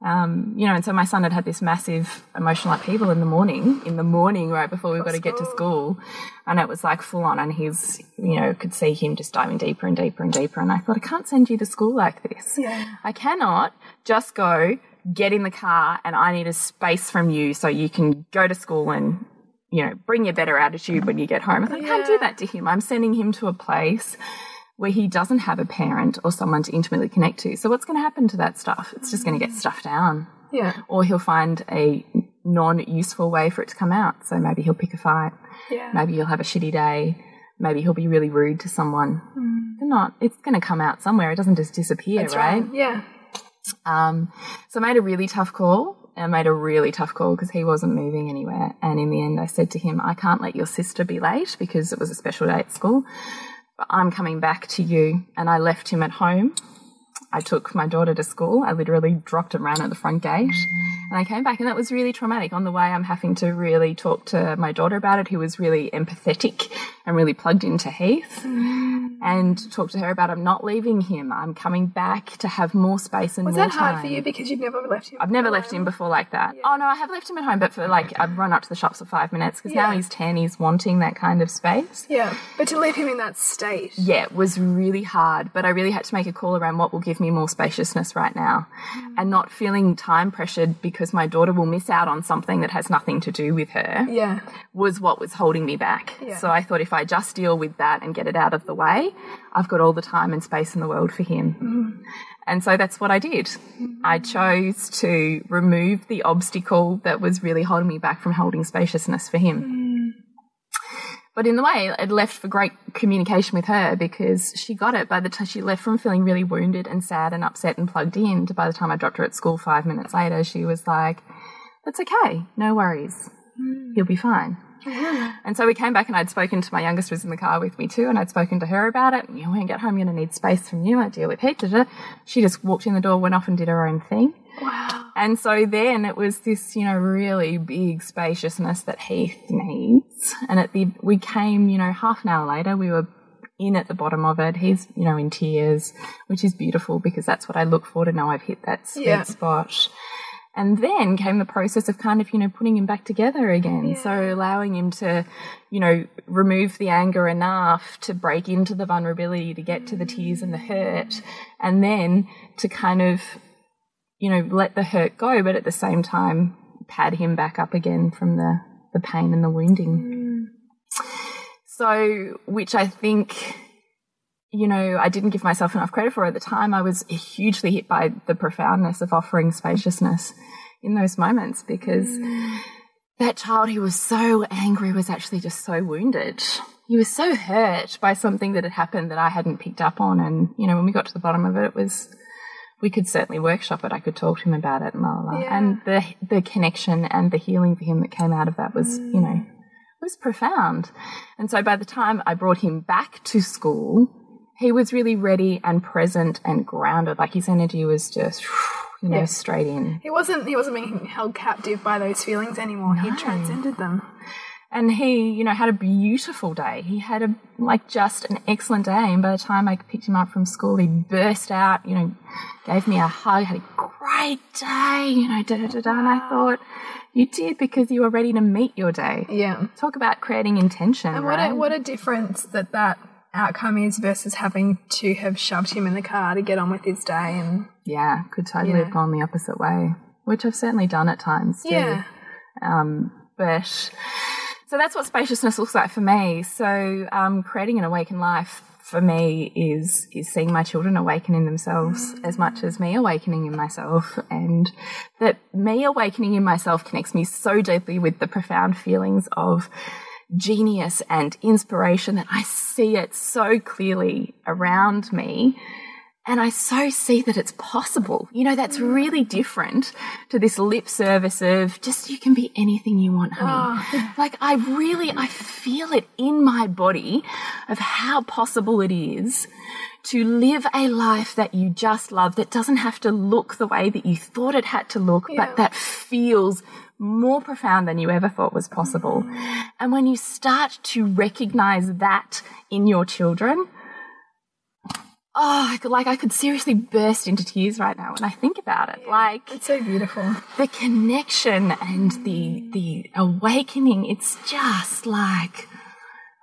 Um, you know, and so my son had had this massive emotional upheaval in the morning, in the morning right before we got to get to school. And it was like full on. And he's, you know, could see him just diving deeper and deeper and deeper. And I thought, I can't send you to school like this. Yeah. I cannot just go get in the car and I need a space from you so you can go to school and, you know, bring your better attitude when you get home. I thought, I can't do that to him. I'm sending him to a place where he doesn't have a parent or someone to intimately connect to. So what's going to happen to that stuff? It's just going to get stuffed down. Yeah. Or he'll find a non useful way for it to come out. So maybe he'll pick a fight. Yeah. Maybe he'll have a shitty day. Maybe he'll be really rude to someone. They're not. It's going to come out somewhere. It doesn't just disappear, That's right? right. Yeah. Um, so I made a really tough call. I made a really tough call because he wasn't moving anywhere. And in the end, I said to him, I can't let your sister be late because it was a special day at school. But I'm coming back to you. And I left him at home. I took my daughter to school. I literally dropped him around at the front gate. And I came back, and that was really traumatic. On the way, I'm having to really talk to my daughter about it, who was really empathetic and really plugged into Heath, and talk to her about I'm not leaving him. I'm coming back to have more space and Was more that hard time. for you because you've never left him? I've never left him before like that. Oh no, I have left him at home, but for like I've run up to the shops for five minutes because now he's ten. He's wanting that kind of space. Yeah. But to leave him in that state. Yeah, it was really hard, but I really had to make a call around what will give me more spaciousness right now mm. and not feeling time pressured because my daughter will miss out on something that has nothing to do with her Yeah. was what was holding me back. Yeah. So I thought if I just deal with that and get it out of the way, I've got all the time and space in the world for him. Mm. And so that's what I did. I mm. chose to remove the obstacle that was really holding me back from holding spaciousness for him. But in the way, it left for great communication with her because she got it by the time she left from feeling really wounded and sad and upset and plugged in to by the time I dropped her at school five minutes later, she was like, That's okay, no worries. Hmm. You'll be fine. And so we came back and I'd spoken to my youngest was in the car with me too, and I'd spoken to her about it. And, You know, when you get home, you're gonna need space from you. I deal with Heath. Da, da. She just walked in the door, went off and did her own thing. Wow. And so then it was this, you know, really big spaciousness that Heath needs. And at the we came, you know, half an hour later, we were in at the bottom of it. He's, you know, in tears, which is beautiful because that's what I look for to know I've hit that sweet Yeah. spot. And then came the process of kind of, you know, putting him back together again. So allowing him to, you know, remove the anger enough to break into the vulnerability, to get to the tears and the hurt, and then to kind of, you know, let the hurt go, but at the same time pad him back up again from the, the pain and the wounding. Mm. So, which I think, you know, I didn't give myself enough credit for at the time. I was hugely hit by the profoundness of offering spaciousness in those moments because that child who was so angry was actually just so wounded. He was so hurt by something that had happened that I hadn't picked up on. And, you know, when we got to the bottom of it, it was, we could certainly workshop it. I could talk to him about it and la la. Yeah. And the, the connection and the healing for him that came out of that was, you know, mm. was profound. And so by the time I brought him back to school, he was really ready and present and grounded. Like his energy was just, you know, Yeah. straight in. He wasn't he wasn't being held captive by those feelings anymore. He transcended them. And he, you know, had a beautiful day. He had a, like, just an excellent day. And by the time I picked him up from school, he burst out, you know, gave me a hug, had a great day, you know, da da da da. And I thought, you did because you were ready to meet your day. Yeah. Talk about creating intention, And what right? a what a difference that that outcome is versus having to have shoved him in the car to get on with his day and yeah, could totally Yeah. have gone the opposite way, which I've certainly done at times too. yeah. Um, but so that's what spaciousness looks like for me. So um, creating an awakened life for me is is seeing my children awaken in themselves as much as me awakening in myself, and that me awakening in myself connects me so deeply with the profound feelings of genius and inspiration that I see it so clearly around me. And I so see that it's possible. You know, that's really different to this lip service of just you can be anything you want, honey. Ah. Like I really, I feel it in my body of how possible it is to live a life that you just love, that doesn't have to look the way that you thought it had to look, Yeah. but that feels more profound than you ever thought was possible. And when you start to recognize that in your children, oh, I could, like I could seriously burst into tears right now when I think about it. Like It's so beautiful. the connection and the the awakening, it's just like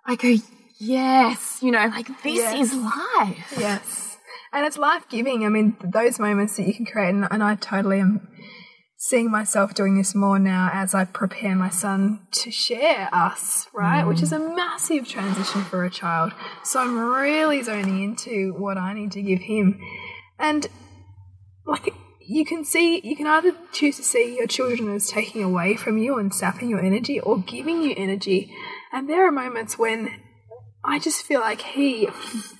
I go, yes, you know, like this Yes. is life. Yes. And it's life giving. I mean, those moments that you can create, and, and I totally am seeing myself doing this more now as I prepare my son to share us, right? Which is a mm. massive transition for a child. So I'm really zoning into what I need to give him. And like, you can see, you can either choose to see your children as taking away from you and sapping your energy or giving you energy. And there are moments when I just feel like he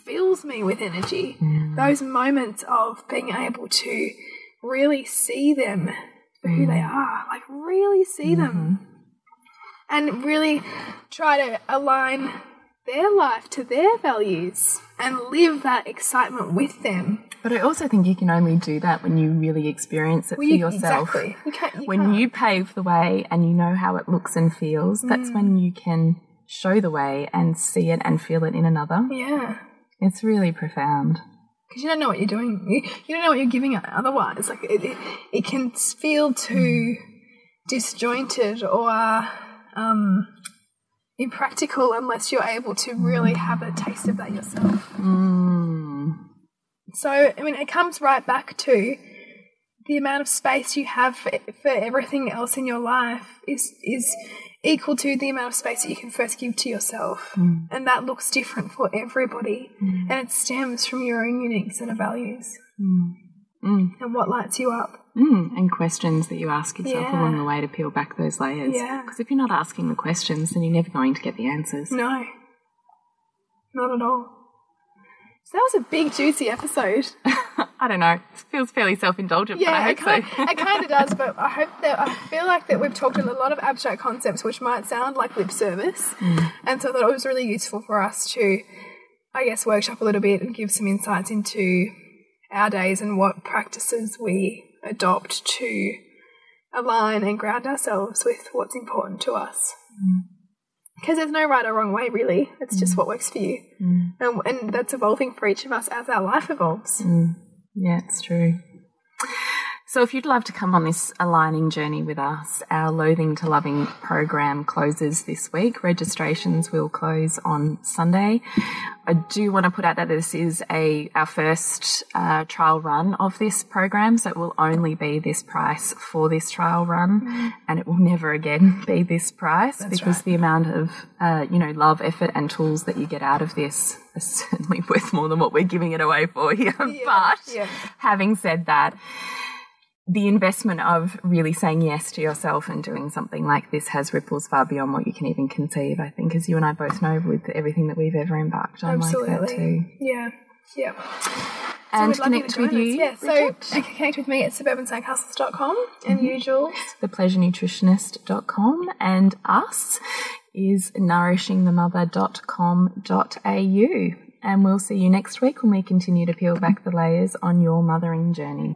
fills me with energy. Mm. Those moments of being able to really see them for who they are, like really see them, and really try to align their life to their values and live that excitement with them. But I also think you can only do that when you really experience it Well, for you- yourself. Exactly. You can't, you when can't. you pave the way and you know how it looks and feels, that's Mm. when you can show the way and see it and feel it in another. yeah. It's really profound. Because you don't know what you're doing. You, you don't know what you're giving otherwise. Like it, it, it can feel too disjointed or um, impractical unless you're able to really have a taste of that yourself. Mm. So, I mean, it comes right back to the amount of space you have for, for everything else in your life is is equal to the amount of space that you can first give to yourself, mm. and that looks different for everybody, mm. and it stems from your own unique set of values. Mm. and what lights you up. Mm, and questions that you ask yourself Yeah. along the way to peel back those layers. Yeah. Because if you're not asking the questions, then you're never going to get the answers. No, not at all. So that was a big, juicy episode. I don't know. It feels fairly self indulgent, but I Yeah, hope it kind, so. it kind of does, but I hope that I feel like that we've talked a lot of abstract concepts, which might sound like lip service, Mm. and so I thought it was really useful for us to, I guess, workshop a little bit and give some insights into our days and what practices we adopt to align and ground ourselves with what's important to us. Mm. Because there's no right or wrong way, really. It's just what works for you, Mm. and, and that's evolving for each of us as our life evolves. Yeah, it's true. So, if you'd love to come on this aligning journey with us, our Loathing to Loving program closes this week. Registrations will close on Sunday. I do want to put out that this is a our first uh, trial run of this program, so it will only be this price for this trial run, and it will never again be this price because the amount of uh, you know love, effort, and tools that you get out of this are certainly worth more than what we're giving it away for here. but yeah. having said that, the investment of really saying yes to yourself and doing something like this has ripples far beyond what you can even conceive. I think, as you and I both know, with everything that we've ever embarked on like that too. Yeah. Yeah. And you to connect with us. you, Yeah, so Bridget, connect with me at suburbansandcastles.com and Mm-hmm. you, Jules. thepleasurenutritionist.com, and us is nourishingthemother.com.au. And we'll see you next week when we continue to peel back the layers on your mothering journey.